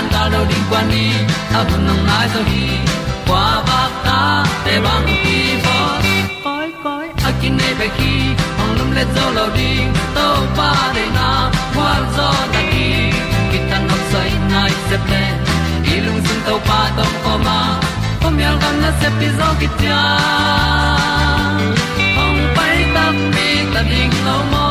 tan ga lo ding kwan ni a bu nang mai zo ba ta để băng đi bo koi koi a này nei khi ki lum le zo lo ding to pa na, qua zo ta đi. Ki tan nok sai nai se ple lung sun to pa tom ko ma. Pom yal gam na se pi zo ki tia ta mi ta ding lo mo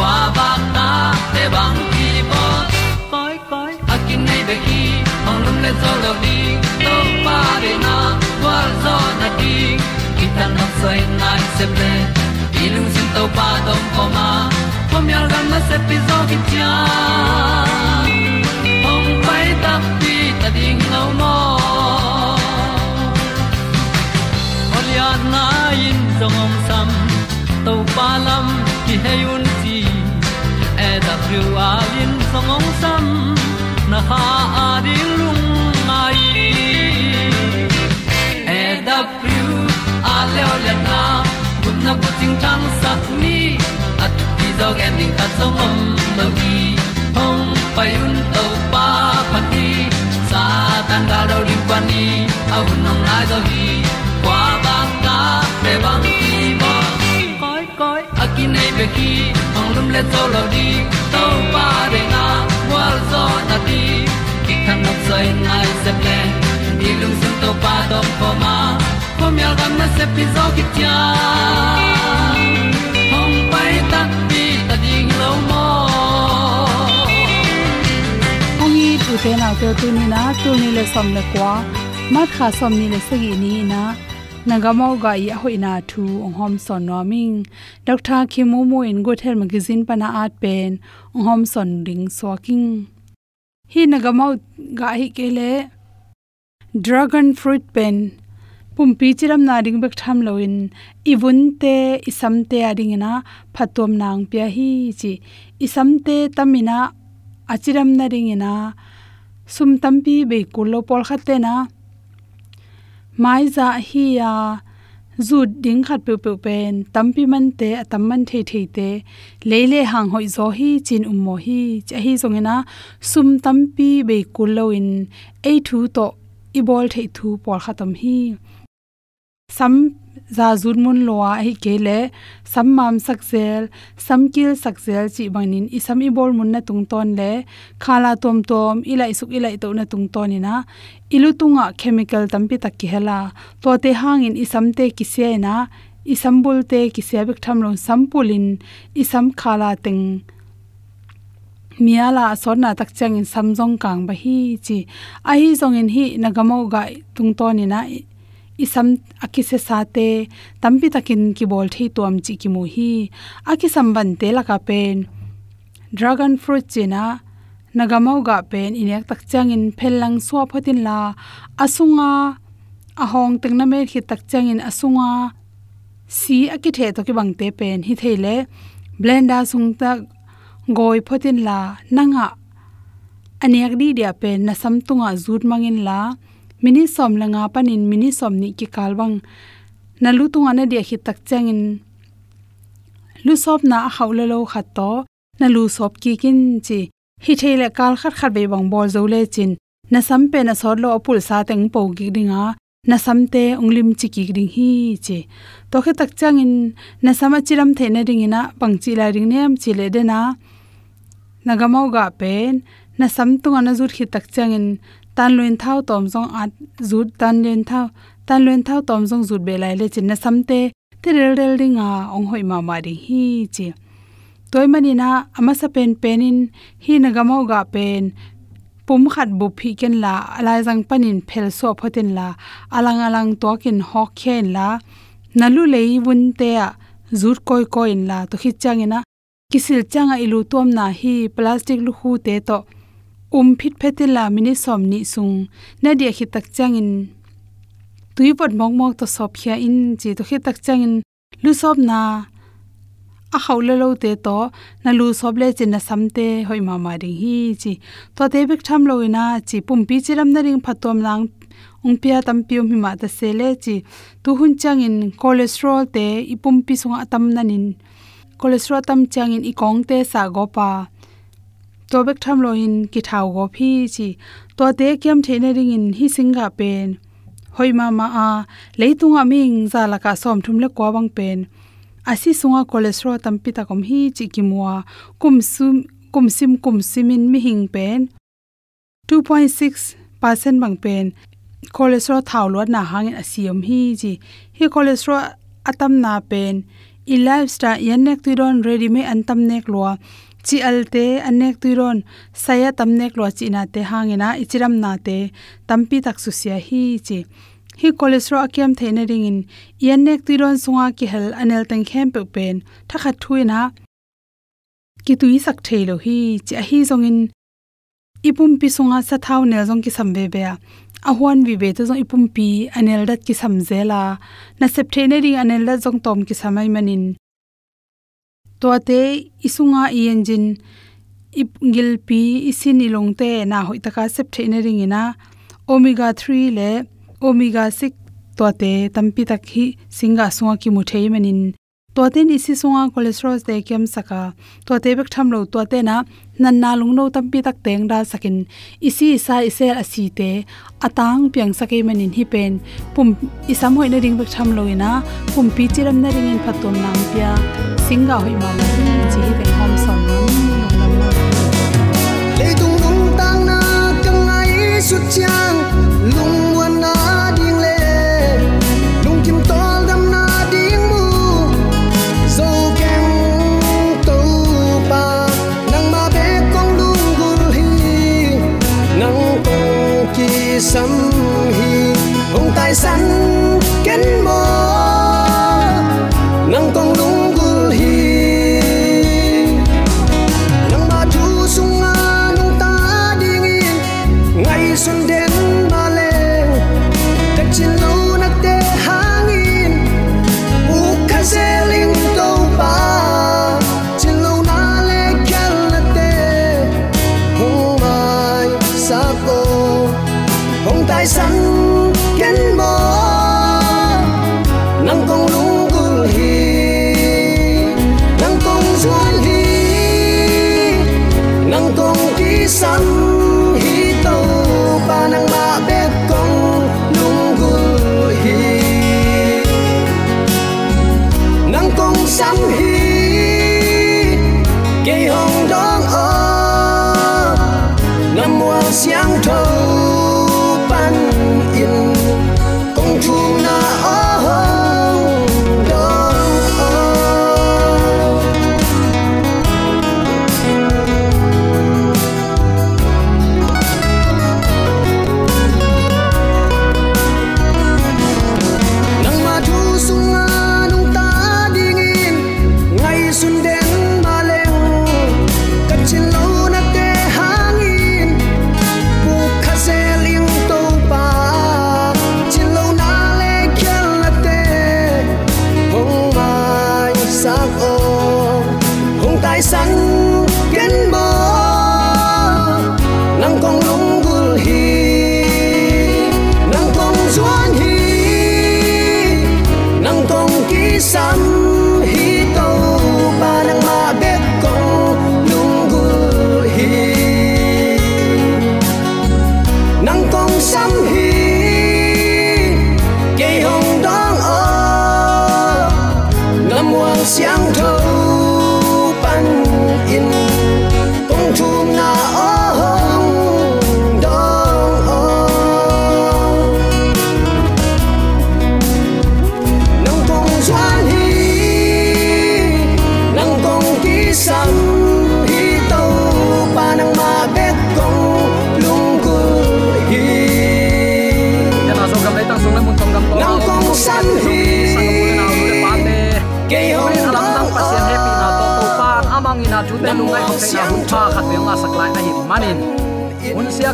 kwa ba ta te bang ki bo koi koi a kin nei be ki ong lum le zo lo di to pa de na kwa zo na di ki ta na sai nai se ple i lung sin to pa tom ko ma. Pom yal gam na se pi zo ki tia ong pai ta pi ta ding lo mo Olia na in zong om sam to pa lam ki hay un ti e da thru a lin song om sam na ha a di lung mai. E da thru a le o le na kun na ko ting tang sat ni at ti dog ending ta song om no gi hong pai un to pa pa ti sa tan ga do ri pa ni. Au nong lai do gi kwa ba ta pe bang akin ki ong lum le to lo di to pa de na wa zo na di ki kan nok sai nai se ple ni lung sun to pa do po ma. Po mi al gam na se pi zo ki tia hong pai ta pi ta ding lo mo ong i tu te na te tu ni na tu ni le som le kwa ma kha som ni le sagi ni na nagamo ga ya hoina thu ong hom son noming dr khimu mo in go thel magazine pana art pen ong hom son ring swaking hi nagamo ga hi kele dragon fruit pen. Pumpi chiram na ring bek tham loin ibun te isam te ading na phatom nang pya hi chi. Isam te tamina achiram na ring na sum tampi be kulo pol khatte na mai za hi uh, ya zu ding khat pe pe pen, tampi man te, atam man the the te. Leile hang hoi zo hi, chin um mo hi. Cha hi zongena sum tampi be kul lo in. Ei thu to, i bol thei thu, por khatam hi. Sam za zun mun lowa hi kele sammam sakzel samkil sakzel chi bangin i sam i bol mun na tung ton le khala tom tom ila isuk ila to na tung ton ina. Ilu tunga chemical tampi tak ki hela to te hangin i sam te ki se na i sambul te ki se bik tham lo sampulin i sam khala teng. Miala sorna tak chang in samjong kang ba hi chi. A hi zong in hi nagamo ga tung ton ina. na isam akise sate, tampi takin ki bol thei tuam chi ki mu hi. Akisam ban te la ka pen. Dragon fruit china nagamau ga pen inek tak chang in phelang suwa photin la. Asunga, ahong tengna me khi tak chang in asunga. Si akithe to ki bangte pen, hi theile. Blenda sungta goi photin la. Nanga, aniak di dia pen na samtunga zut mangin la mini som langa panin mini som ni ki kalwang na lu tunga na dia hi tak changin lu sop na haula lo khat to na lu sop ki kin chi hi theile kal khat khat be bang bol zo le chin na sam pe na sor lo apul sa teng po gi dinga na samte unglim chi ki ring hi che to khe tak changin na sama chiram the na ring ina pangchi la ring nem chi le de na nagamau ga pen na samtunga na zur khi tak changin tan luyện thau tom jong at zut tan luyện thau tan luin thau tom jong zut be lai le chin na samte te rel rel ringa ong hoi ma ma ri hi chi toy mani na ama sa pen pen in hi na gamau ga pen pum khat bu phi ken la alai jang panin phel so photen la alang alang to kin hok khen la nalu lei bun te a zur koi koin la to khi changena kisil changa ilu tom na hi plastic lu hu te to um phit phetila mini som ni sung. Na dia khi tak changin tui pot mong mong to sop khia in. Chi to khi tak changin lu sop na. A hawle lo te to. Na lu sop le chin na samte hoi ma ma ring hi. Chi to te bek tham lo ina chi pum pi chiram na ring phatom lang ung pia tam pium hi ma ta se le chi tu hun chang in cholesterol te ipum pi sunga tam nanin cholesterol tam chang in i kong te sa go pa to bek tham lo in ki thau go phi chi. To te kem thene ring in hi singa pen. Hoi ma ma a leitunga ming za la ka som thum le ko bang pen. Asi sunga cholesterol tampi ta kom hi chi ki muwa kum sum, kum sim, kum simin mi hing pen. 2.6 percent bang pen. Cholesterol thaw lo na hangin asiam hi chi. Hi cholesterol atam na pen. I lifestyle yanek tuiron ready me antam nek lo chi alte anek tuiron saya tamnek lo chi na te hangena ichiram na te. Tampi tak su sia hi chi hi cholesterol akyam theina ringin. Yanek tuiron sunga ki hel anel tang khem pe pen thakha thuina ki tui sak thelo hi chi hi zongin. Ipum pi sunga sa thau ne zong ki sambe be a ahwan vi be to zong ipum pi anel dat ki samjela na sep theine ring anel dat zong tom ki samai manin to te isunga i engine ip gil pi isin ilong te na hoi taka sep theina ring omega 3 le omega 6 to te tampi tak hi singa sunga ki mu thei manin to te ni si sunga cholesterol te kem saka. To te bek tham lo to te na nan na lung no tampi tak teng da sakin. Isi sa isel asi te atang piang sake manin hi pen. Pum isam hoi na ring bek tham lo ina. Pum pi chiram na ring in phatom nang pia. Singa hoi ma la chi hi bek hom som nam long nam le tung lung tang na kang ai sut chang lung wan na ding hong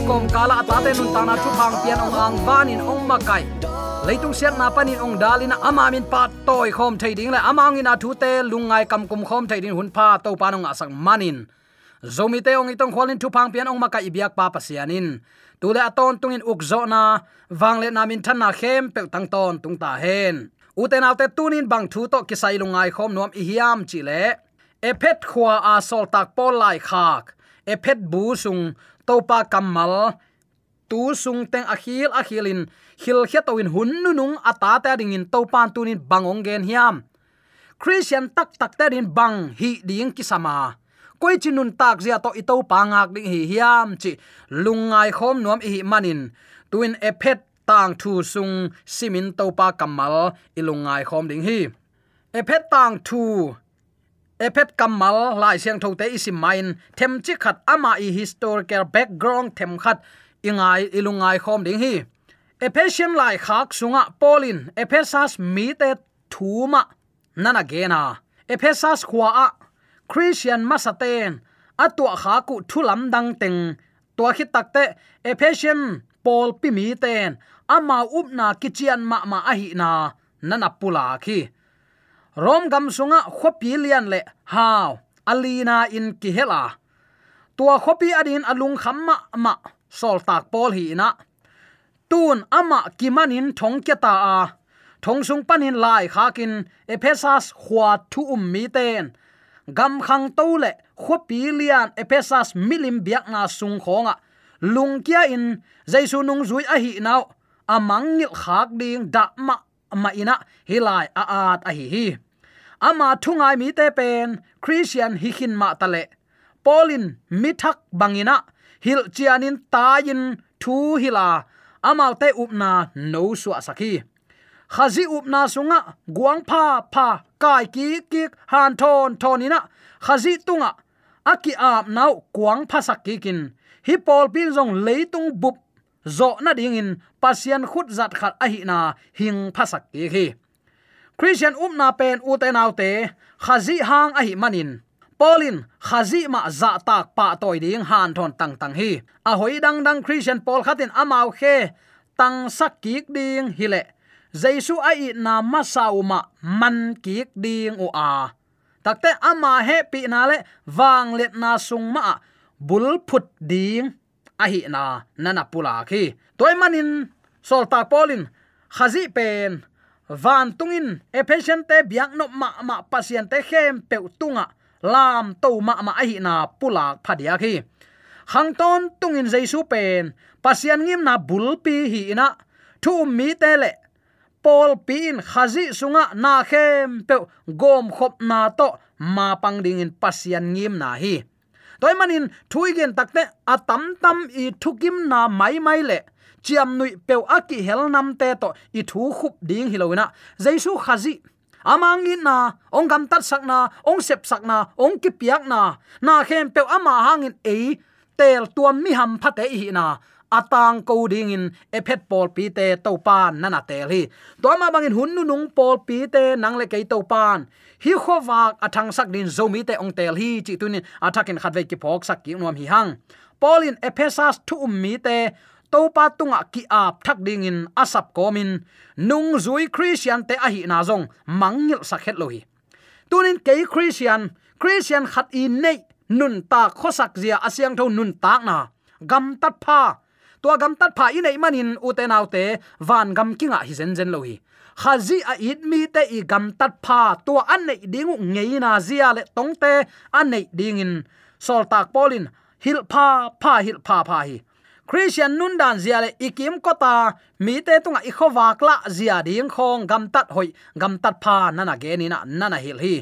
kom kala ta nun tana chu phang pian ong ang vanin ong makai. Leitung siat na panin ong dalina ama min pa toy khom thei ding la amang ina thu te lungai kam kum khom thei din hun pa to panong asak manin. Zomi te ong itong khwalin thu phang pian ong makai ibyak pa pasianin. Tule aton tungin ukzo na wangle namin than na khem pe tang ton tung ta hen. Uten alte tunin bang thu to kisai lungai khom nom i hiam chi ephet e khwa a sol tak pol lai khak. Ephet bu sung topa kamal, tu sung teng akhil akhilin, hil khiatowin hun nu nung ata ta ding in to pan tunin bangong gen hiam. Christian tak tak ta din bang hi ding kisama. Koi chinun tak zia to ito pangak ding hi hiam chi lungai khom nuam hi manin. Tuin ephet tang thu sung simin to pa kamal ilungai khom ding hi. Ephet tang thu epet kamal, lai siang thote isim main them chi khat ama i historical background them khat ingai, ilungai khom ding hi. Ephesian lai khak sunga polin ephesas mi te thuma nana gena ephesas khwa a christian masaten atwa kha ku thulam dang teng tua khit takte ephesian paul pi mi ten ama upna kichian ma ma ahi na nana pula khi rom gam sunga khopi lian le. Haw alina in ki hela tua khopi adin alung khamma ma, sol tak pol hi na. Tun ama kimanin thong kya ta a. Thong sung panin lai khakin ephesas khwa thu um mi ten. Gam khang to le, khopi lian ephesas milim biak na sung khonga. Lung kia in, jaisu nung zui a hi naw amang ngil khak ding da ma ma ina hilai a at a hi hi ama thungai mi te pen, christian hi khin ma tale polin mithak bangina, hil chianin tayin thu hila. Amal te upna no su asaki khazi upna sunga, guang pha pha kai ki ki han thon thonina. Khazi tunga, aki ap nau kuang pha sakki kin. Hi pol pin jong leitung bup, zo na ding in, pasian khut zat khat ahi na hing phasak ki hi christian umna pen u nau khazi hang a hi manin. Polin khazi ma za tak pa toy ding han thon tang tang hi. A hoi dang dang christian pol khatin amau khe, tang sak kik ding hile jaisu a i na ma sauma man kik ding u a. Takte ama he pi na le wang let na sung ma bul phut ding a hi na nana pula khi. Toy manin, sol ta polin khazi pen van tungin efficient te biak no ma ma pasien te khem pe tunga. Lam to ma ma hi na pulak phadia khi hang ton tungin jaisu pen. Pasian ngim na bulpi hi na thu mi te le. Pol pin, khazi sunga na khem pe gom khop na to. Ma pang ding in pasian ngim na hi toy manin thui gen takte atam tam i thukim na mai mai le. Chiam nui peu aki hel nam te to i thu khup ding hiloina jaisu khazi, amang in na, ong gam tat sak na, ong sep sak na, ong ki piak na. Na khem pe ama hangin e tel tuam mi ham phate hi na atang ko ding in ephet pol pi te to pan nana tel hi. To ma bangin hun nu nung pol pi te nang le ke to pan hi khowak athang sak din zomi te ong tel hi, chi tunin athakin khatve ki phok sak ki nuam hi hang. Polin ephesas thu um mi te to pa tunga ki ap thak ding in asap komin nung zui christian te a hi na zong mangil sakhet lohi tunin ke christian christian khat in nei nun ta khosak zia asyang tho nun tak na. Gam tat pha tua gam tat pha in ei manin uten autte van gam kinga hi zen zen lo hi. Khazi a it mi te i gam tat pha, tua an nei dingu ngei na zia le tong te, an nei ding in. Sol tak polin hil pha pha, hil pha pha hi. Christian nun dan zia le ikim kota mi te tunga i khowak la zia ding khong, gam tat hoi, gam tat pha, nana ge ni na, nana hil hi.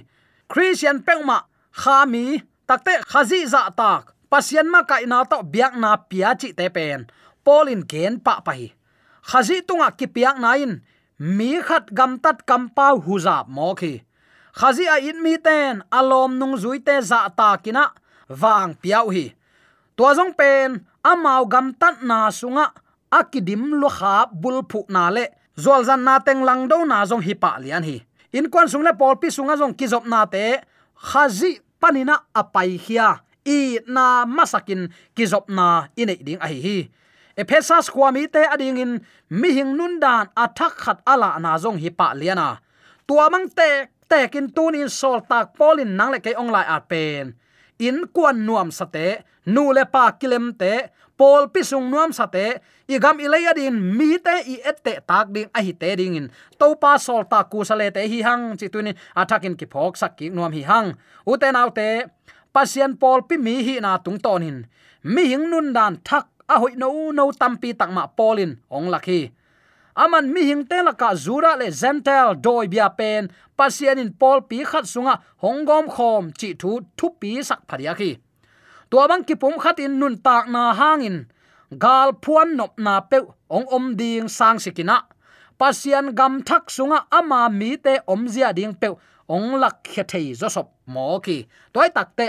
Christian pengma khami takte khazi za tak pasian ma kai na to biak na pia chi te pen. Polin gen pa pa hi. Khazi tunga ki piak na in. Mi khat gam tat kam pa hu za mo khi. Khazi a in mi ten. Alom nung zui te za ta kina. Wang piau hi. Tua jong pen. Amao gam tat na sunga. Akidim lo kha bul phu na le. Zol zan na teng lang do na jong hi pa lian hi. In kwan sung le pol pi sunga jong ki zop na te. Khazi panina apai hia i na masakin kizop na inei ding a hi. Hi ephesas kwami te ading in mi hing nun dan athak khat ala na zong hi pa liana. Tua mang te tekin tun in sol tak polin nang le ke ong lai at pen. In kwan nuam sate nu le pa kilem te, pol pisung nuam sate igam gam din mi te i ette tak ding a hi te ding in. To pa sol ta ku sale te hi hang chi tunin athakin ki phok sak ki nuam hi hang. U te nau te pasian pol pi mi hi na tung tonin mi hing nun dan thak a hoi no no tampi takma polin ong lakhi aman mi hing te laka zura le zentel, doi bia pen pasian in pol pi khat sunga hongom khom, chi thu thu pi sak pharia khi to bang ki pum khat in nun tak na hangin gal phuan nop na pe ong om ding sang sikina pasian gam thak sunga ama mi te om zia ding pe ong lak khe thei zo sop mo ki. Toy tak te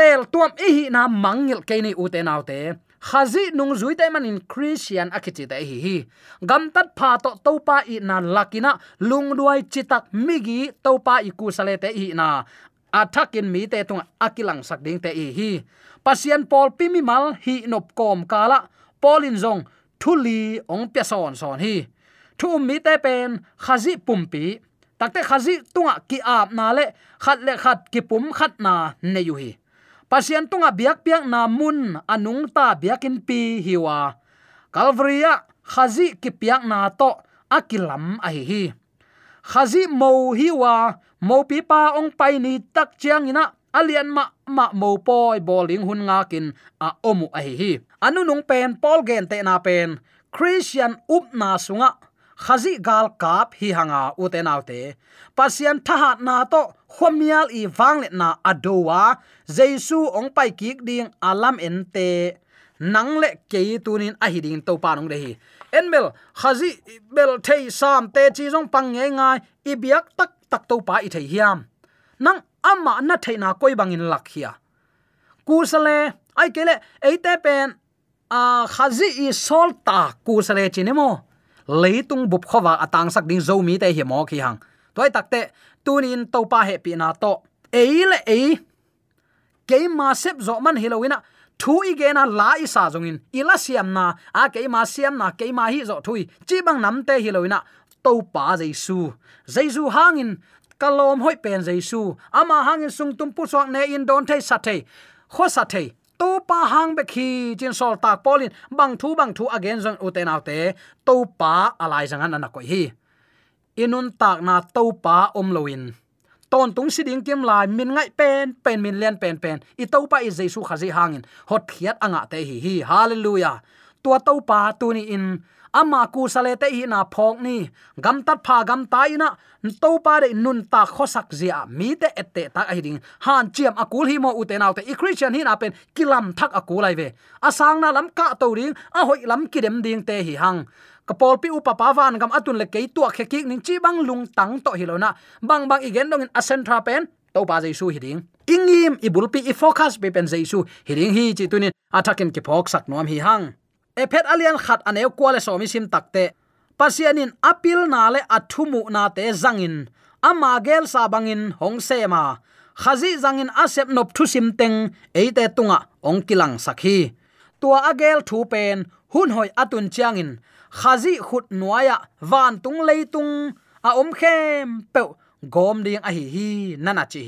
tel tuam e hi na mangil ke ni u te. Naw te khazi nung zui te manin christian akichi te hi hi. Gam tat pha to topa i na lakina lung duai chitak migi topa i ku sale te hi na. Athakin mi te tung akilang sak ding te hi hi. Pasian pol pimi mal hi nop kom kala. Polin zong, thuli ong pya son son hi. Thu mi te pen, khazi pumpi takte khazi tunga ki ap na le, khat le khat ki pum khat na ne yu hi pasian tunga biak piak na mun anung ta biakin pi hiwa. Calvaria khazi ki piak na to, akilam a hi hi khazi mo hiwa mo pi pa ong pai ni tak chiang ina alian ma ma mo poi bowling hun nga kin a omu a hi hi anu nung pen pol gen te na pen. Christian up na sunga khazi gal kap hi hanga uten autte pasian thahat na to khomial i wangle na adowa. Jesu ong pai kik ding alam ente nang le ke tunin a hiding to pa nong de hi. Enmel khazi bel thei sam te chi jong pang nge ngai, i biak tak tak to pa i thei hiam. Nang ama na thei na koi bangin lak hia. Kusale, ai kele eite pen, a khazi i sol ta ku sale chinemo leitung bup khowa atang à, sak ding zo mi te hi mo khi hang toy takte tunin to pa he pi na to. E le e ke ma sep zo man hilowina thu i ge na la i sa zongin ila siam na a ke ma siam na ke ma hi zo thui. Chi bang nam te hilowina to pa jaisu jaisu hangin kalom hoi pen jaisu ama à, hangin sung tung pu sok ne in don thei sa thei kho sa thei to pa hang be khi chin sol tak polin bang thu bang thu again zon uten autte to pa alai jangan ana ko hi. Inun tak na to pa om loin ton tung si ding kim lai, min ngai pen pen min len pen pen. I to pa i jesu khazi hangin. Hot khiat anga te hi hi. Hallelujah. Tua to pa tu ni in ama ku sale te hi na phok ni. Gam tat pha gam ta ina to pa de nun ta khosak zia. Mi te ette ta a ding. Han chiam akul hi mo ute naw te. I christian hi na pen kilam thak akul ai ve. Asang na lam ka to ring a hoi lam kidem ding te hi hang. Kapol pi upa pawan gam atun le kei tu khe ki ning chi bang lung tang to hilona bang bang igen dong in asen tra pen to ba jaisu hiding ingim ibulpi i focus pe pen jaisu hiding hi chi tunin. Athakin ki phok sak nom hi hang ephet alian khat ane kwale somi sim takte. Pasianin apil na le athumu na te zangin. Ama gel sa bangin hong se ma khazi zangin asep nop thu sim teng eite tunga ong kilang sakhi. Tua agel thu pen hun hoi atun chiangin. Khazi khut nuaya van tung leitung a om khem pe gom ding a hi hi nana chi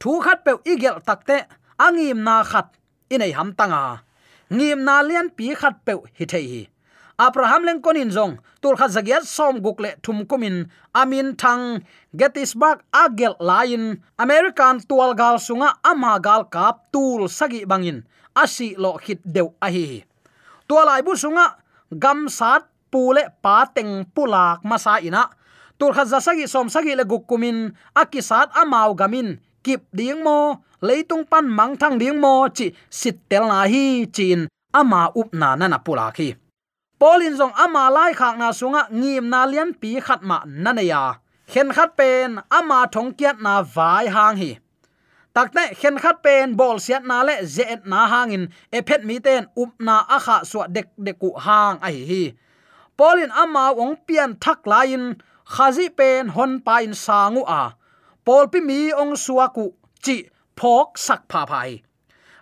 thu khat pe igel takte angim na khat inei ham tanga ngim na lian pi khat pe hi thei hi. Abraham leng konin zong, tur khat zagia som gukle thum kumin, amin thang, gettysburg agel lain american tual gal sunga ama gal kap tul sagi bangin asi lo khit deu a hi tualai bu sunga, gam sat pule pa teng pulak masa ina. Tur khat zasagi som sagi le gukumin akisat amau gamin kip ding mo leitung pan mang thang ding mo chi sit tel na hi chin ama up na na na pula khi. Polin zong ama lai khak na sunga, ngim na lian pi khat ma na na ya. Khen khat pen, ama thong kiat na vai hang hi. Takte khen khat pen, bol siat na le, zet na hangin ephet mi ten, up na a kha suwa dek deku hang ai hi hi. Polin ama ong pian thak lain khazi pen, hon pa in sangu a pol pi mi ong suaku chi phok sak pha phai.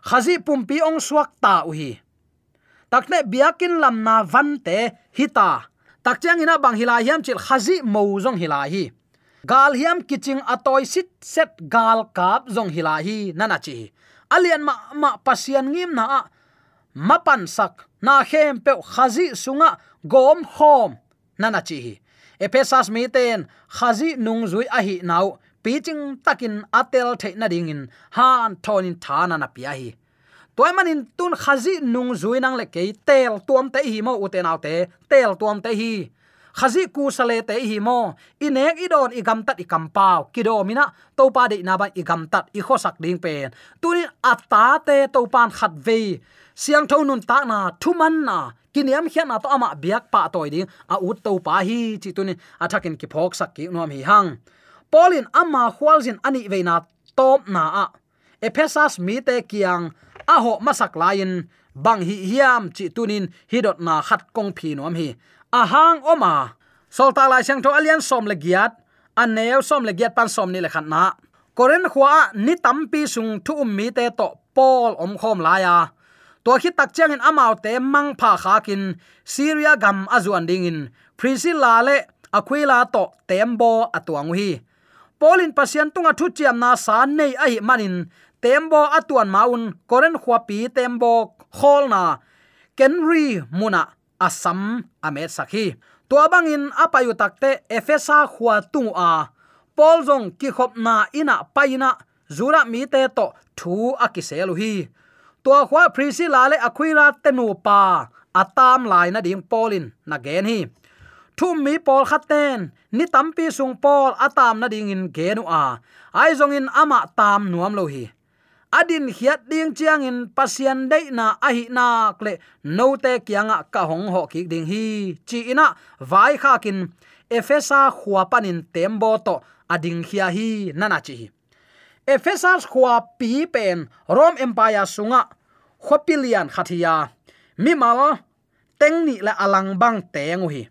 Khazi pumpi ong suak ta u hi takne biakin lamna vante hita takchang ina bang hila hiam chil khazi mo zong hila hi. Gal hiam kiching atoi sit set gal kap zong hila hi, nana chi alian ma ma pasian ngim na mapan sak na khem pe khazi sunga gom khom, nana chi hi. Ephesas mi ten, khazi nung zui a hi nau piching takin atel the na ding in han thonin thana na pia hi. Toy manin tun khazi nung zuinang le ke tel tuam te hi mo uten autte tel tuam te hi. Khazi ku sale te hi mo inek idon igam tat ikam pau. Kido mina to pa de na ba igam tat i khosak ding pen. Tunin ata te to pan khat ve. Siang tho nun ta na, thuman na. Kiniam khian na to ama biak pa toy ding, a ut to pa hi. Chi tunin athakin ki phok sak ki nom hi hang polin ama khwaljin ani veina top na a. Ephesas mi te kiang a ho masak lain, bang hi hiam chi tunin hidot na khat kong phi nom hi. Ahang hang oma, solta lai sang tho alian som le giat, an neo som le giat pan som ni le khat na. Koren khwa ni tampi sung thu um mi te to pol om khom la ya to khi tak chang in amao te mang pha kha kin, syria gam azuan ding in. Priscilla le aquila to tembo atuang hi polin pasian tunga thu chiam na sa nei ai manin, tembo atuan maun, koren khwapi tembo kholna kenri muna asam ame sakhi. To bangin apayu takte, efesa khwa tu a. Pol jong ki khop na ina paina zura mi te to thu akiselu hi. To khwa priscilla le aquila tenu pa, atam lai na ding polin na gen hi thum mi pol khaten ni tampi sung pol atam na ding in genu a. Ai zong in ama tam nuam lo hi. Adin hiat ding chiang in pasian dei na a hi na kle no te kyanga ka hong ho ki ding hi. Chi ina, vai kha kin efesa khwa panin tembo to ading hia hi nana chi efesas khwa pi pen rom empire sunga khopilian khathia mimal tengni la alang bang tengu hi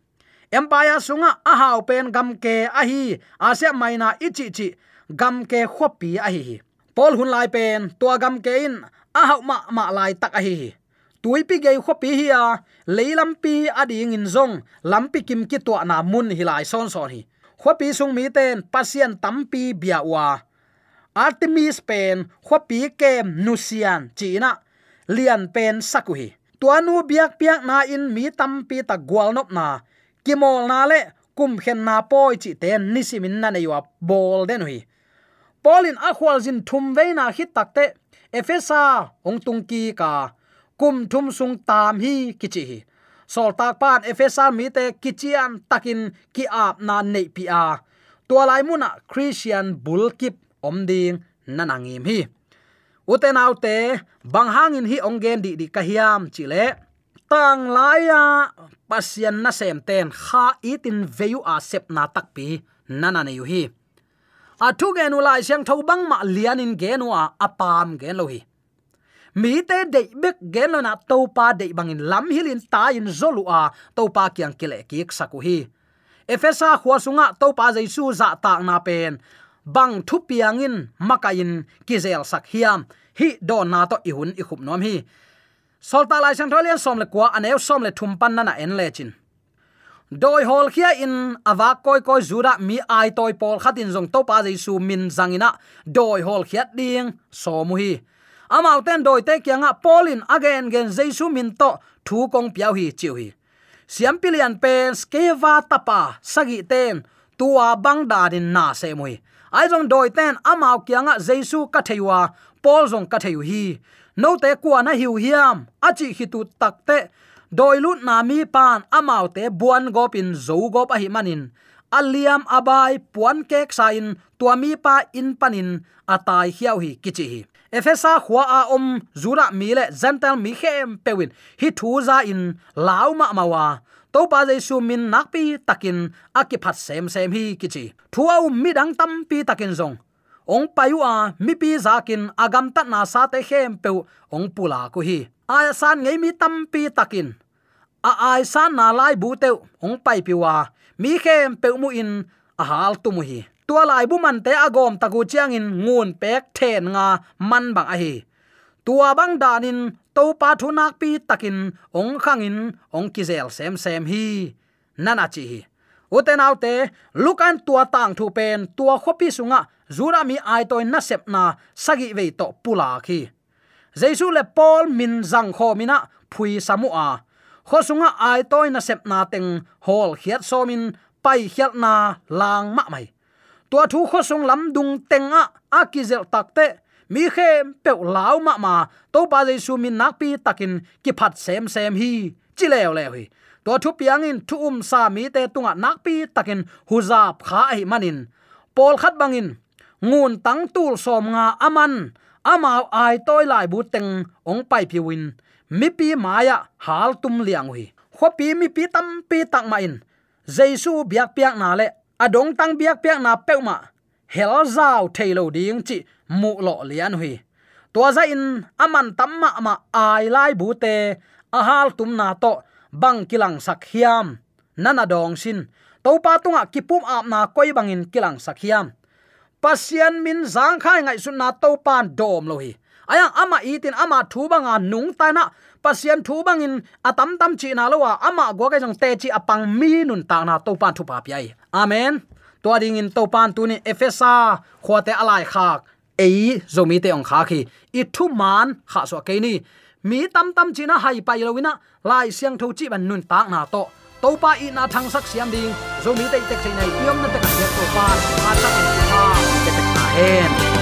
empire sunga a hau pen gam ke a hi asia maina ichi chi gam ke khopi a hi. Pol hun lai pen, tua gam ke in a hau ma ma lai tak a hi. Tui pi ge khopi hi a leilam pi ading in zong lampi kim ki to na mun hi lai son son hi. Khopi sung mi ten pasien tampi bia wa. Artemis pen khopi kem nusian china lian pen sakuhi tuanu biak piak na in mi tampi ta gwal nop na kimol na le kum khen na poi chi ten nisimin na ne yo bol den hui. Polin a khwal jin thum ve na hit takte efesa ong tung ki ka, kum thum sung tam hi kichi hi. Sol tak pan efesa mi te kichian takin ki ap na nei pi a. Tua lai muna christian bulkip om ding nanangim hi. Uten autte bang hangin hi ongen di di kahiam chile tang laya pasian na sem ten. Kha itin veyu a sep na tak pi. Nana ne yu hi. A thu gen u lai siang tho bang ma lian in gen wa apam gen lo hi. Mi te de bek gen lo na to pa de bang in lam hilin ta in zolu a. To pa kyang kile ki saku hi. Efesa khwa sunga to pa jaisu za ta na pen. Bang thu piangin makain kizel sak hiam. Hi do na to ihun i khup nom hi solta lai sang tholian som le kwa aneu som le thum pan na na en le chin. Doi hol khia in awa koi koi zura mi ai toy pol khatin jong to pa jaisu min zangina doi hol khia ding, so mu hi. Amau ten doi te kyanga polin again gen jesu min to, thu kong piao hi chiu hi. Siam pilian pen skeva tapa, sagi ten, tua bang da din na se moi ai jong doi ten amau kyanga jesu ka theiwa pol jong ka theiu hi no te kwa na hiu hiam. Achi hi tu takte doi lut na mi pan amau te buan gopin zo gop a hi manin. Aliam abai puan kek sa in tua mi pa in panin, atai hiau hi kichi hi. Efesa khwa a om, zura mi le zental mi khem pewin. Hi thu za in lauma mawa. To pa su min nakpi takin akiphat sem sem hi kichi. Thu au mi dang tam pi takin zong ong payu a, mi pi zakin agam ta na sa te hem pe ong pula ko hi aya san ngei mi tam pi takin. A ai san na lai bu te ong pai piwa mi hem pe mu in. A hal tu mu hi, tua lai bu man te agom taku chiang in ngun pek then nga man bang a hi. Tua bang danin to pa thu nak pi takin. Ong khang in, ong kizel sem sem hi. Nana chi hi uten autte lukan tua tang thu pen tua khopi sunga zura mi ai toy na sep na sagi ve to pula khi. Jesu le paul min zang kho mina phui samu a kho sunga ai toy na sep na teng hol khiat somin pai khiat na lang ma mai tua thu kho sung lam dung tenga akizel takte mi khem pe lau ma ma to ba jesu min nak pi takin ki phat sem sem hi chilew leo hi to thu piang in thu um sa mi te tunga nak pi takin huzap kha hi manin. Pol khat bangin, ngun tang tul som nga aman amao ai toy lai bu teng ong pai win. Mi pi maya hal tum liang hui kho pi mi pi tam pi tak ma in. Jesu biak piak na le, adong tang biak piak na pe ma. Hel zau thailo ding chi mu lo lian hui to za in, aman tam ma ma ai lai bu te a hal tum na to bang kilang sak hiam. Nana dong sin. To pa tunga kipum ap na koi bangin kilang sak hiam. Pasian min zang khai ngai sun na to pan dom lo hi. Aya ama itin ama thu banga nung ta na. Pasian thu bangin atam tam chi na lo wa ama go ka jong te chi apang mi nun ta na to pan thu pa pi ai amen. To ding in to pan tu ni efesa khwate alai khak. Ei, zomi te ong kha khi i thu man kha so ke ni mi tam tam china hai pai lo wina, lai siang tho chi ban nun tak na to. To pa i na thang sak siam ding, zo mi te tek chei nei yom na te ka to pa, a ta ka te ta hen